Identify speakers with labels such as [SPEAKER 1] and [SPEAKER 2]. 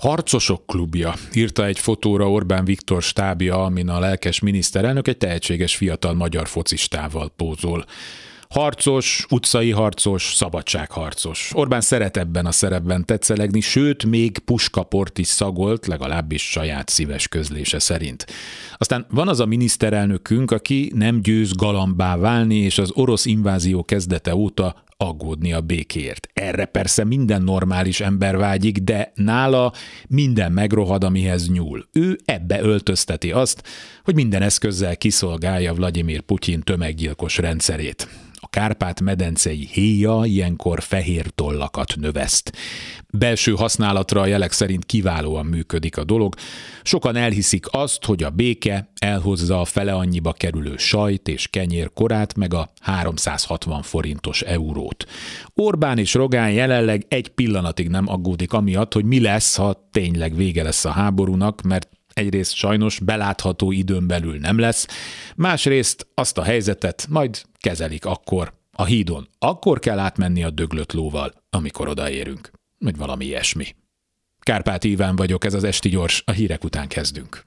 [SPEAKER 1] Harcosok klubja, írta egy fotóra Orbán Viktor stábja, amin a lelkes miniszterelnök egy tehetséges fiatal magyar focistával pózol. Harcos, utcai harcos, szabadságharcos. Orbán szeret ebben a szerepben tetszelegni, sőt, még puskaport is szagolt, legalábbis saját szíves közlése szerint. Aztán van az a miniszterelnökünk, aki nem győz galambá válni, és az orosz invázió kezdete óta aggódni a békért. Erre persze minden normális ember vágyik, de nála minden megrohad, amihez nyúl. Ő ebbe öltözteti azt, hogy minden eszközzel kiszolgálja Vladimir Putyin tömeggyilkos rendszerét. Kárpát-medencei héja ilyenkor fehér tollakat növeszt. Belső használatra a jelek szerint kiválóan működik a dolog. Sokan elhiszik azt, hogy a béke elhozza a fele annyiba kerülő sajt és kenyér korát, meg a 360 forintos eurót. Orbán és Rogán jelenleg egy pillanatig nem aggódik amiatt, hogy mi lesz, ha tényleg vége lesz a háborúnak, mert egyrészt sajnos belátható időn belül nem lesz, másrészt azt a helyzetet majd kezelik akkor a hídon. Akkor kell átmenni a döglött lóval, amikor odaérünk. Vagy valami ilyesmi. Kárpát Iván vagyok, ez az Esti Gyors, a hírek után kezdünk.